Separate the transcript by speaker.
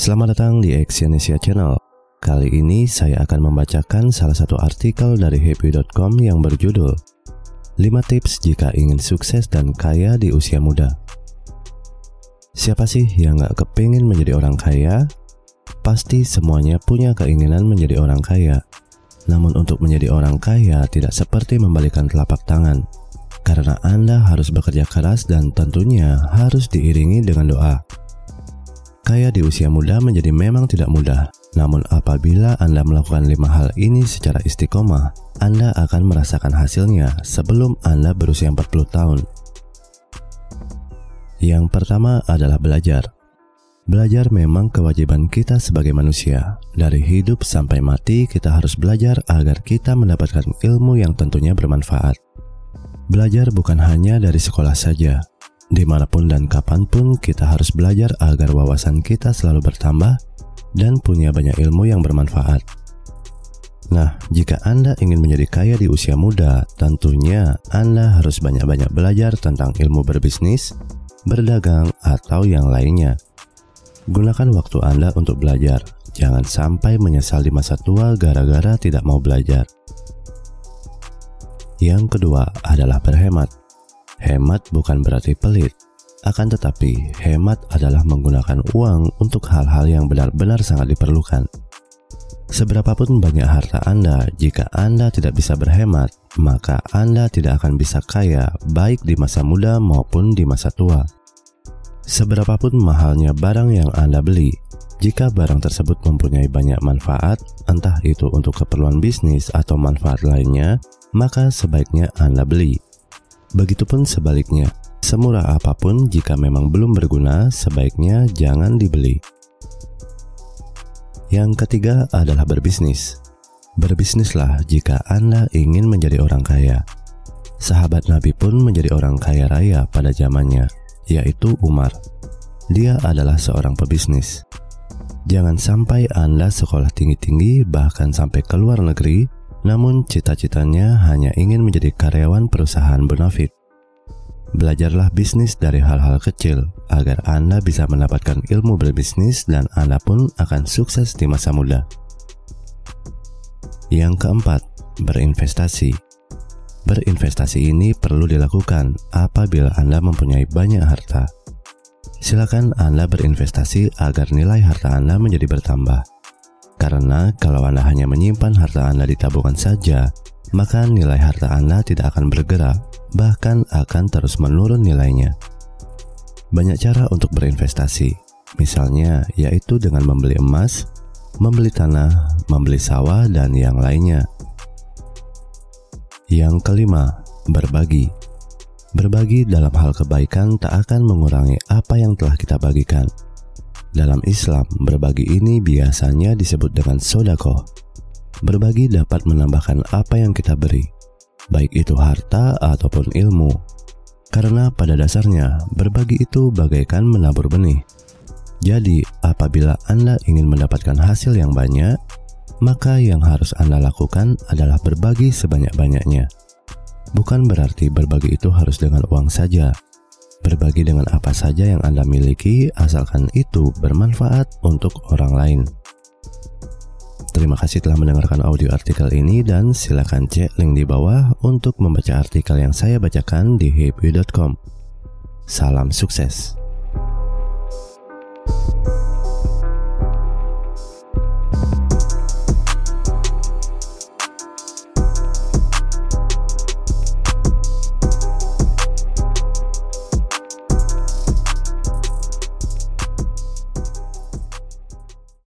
Speaker 1: Selamat datang di Exyonesia Channel. Kali ini saya akan membacakan salah satu artikel dari happy.com yang berjudul 5 tips jika ingin sukses dan kaya di usia muda. Siapa sih yang gak kepingin menjadi orang kaya? Pasti semuanya punya keinginan menjadi orang kaya. Namun untuk menjadi orang kaya tidak seperti membalikan telapak tangan. Karena Anda harus bekerja keras dan tentunya harus diiringi dengan doa. Kaya di usia muda menjadi memang tidak mudah. Namun apabila Anda melakukan lima hal ini secara istiqomah, Anda akan merasakan hasilnya sebelum Anda berusia 40 tahun. Yang pertama adalah belajar. Belajar memang kewajiban kita sebagai manusia. Dari hidup sampai mati, kita harus belajar agar kita mendapatkan ilmu yang tentunya bermanfaat. Belajar bukan hanya dari sekolah saja, Di mana pun dan kapan pun kita harus belajar agar wawasan kita selalu bertambah dan punya banyak ilmu yang bermanfaat. Nah, jika Anda ingin menjadi kaya di usia muda, tentunya Anda harus banyak-banyak belajar tentang ilmu berbisnis, berdagang, atau yang lainnya. Gunakan waktu Anda untuk belajar. Jangan sampai menyesal di masa tua gara-gara tidak mau belajar. Yang kedua adalah berhemat. Hemat bukan berarti pelit, akan tetapi hemat adalah menggunakan uang untuk hal-hal yang benar-benar sangat diperlukan. Seberapapun banyak harta Anda, jika Anda tidak bisa berhemat, maka Anda tidak akan bisa kaya baik di masa muda maupun di masa tua. Seberapapun mahalnya barang yang Anda beli, jika barang tersebut mempunyai banyak manfaat, entah itu untuk keperluan bisnis atau manfaat lainnya, maka sebaiknya Anda beli. Begitupun sebaliknya, semurah apa pun jika memang belum berguna, sebaiknya jangan dibeli. Yang ketiga adalah berbisnis. Berbisnislah jika Anda ingin menjadi orang kaya. Sahabat Nabi pun menjadi orang kaya raya pada zamannya, yaitu Umar. Dia adalah seorang pebisnis. Jangan sampai Anda sekolah tinggi-tinggi bahkan sampai ke luar negeri namun cita-citanya hanya ingin menjadi karyawan perusahaan bonafit. Belajarlah bisnis dari hal-hal kecil agar Anda bisa mendapatkan ilmu berbisnis dan Anda pun akan sukses di masa muda. Yang keempat, berinvestasi. Berinvestasi ini perlu dilakukan apabila Anda mempunyai banyak harta. Silakan Anda berinvestasi agar nilai harta Anda menjadi bertambah. Karena kalau Anda hanya menyimpan harta Anda di tabungan saja, maka nilai harta Anda tidak akan bergerak, bahkan akan terus menurun nilainya. Banyak cara untuk berinvestasi, misalnya yaitu dengan membeli emas, membeli tanah, membeli sawah, dan yang lainnya. Yang kelima, berbagi. Berbagi dalam hal kebaikan tak akan mengurangi apa yang telah kita bagikan dalam Islam, berbagi ini biasanya disebut dengan sodako. Berbagi dapat menambahkan apa yang kita beri, baik itu harta ataupun ilmu. Karena pada dasarnya, berbagi itu bagaikan menabur benih. Jadi, apabila Anda ingin mendapatkan hasil yang banyak, maka yang harus Anda lakukan adalah berbagi sebanyak-banyaknya. Bukan berarti berbagi itu harus dengan uang saja, Berbagi dengan apa saja yang Anda miliki, asalkan itu bermanfaat untuk orang lain. Terima kasih telah mendengarkan audio artikel ini dan silakan cek link di bawah untuk membaca artikel yang saya bacakan di happy.com. Salam sukses.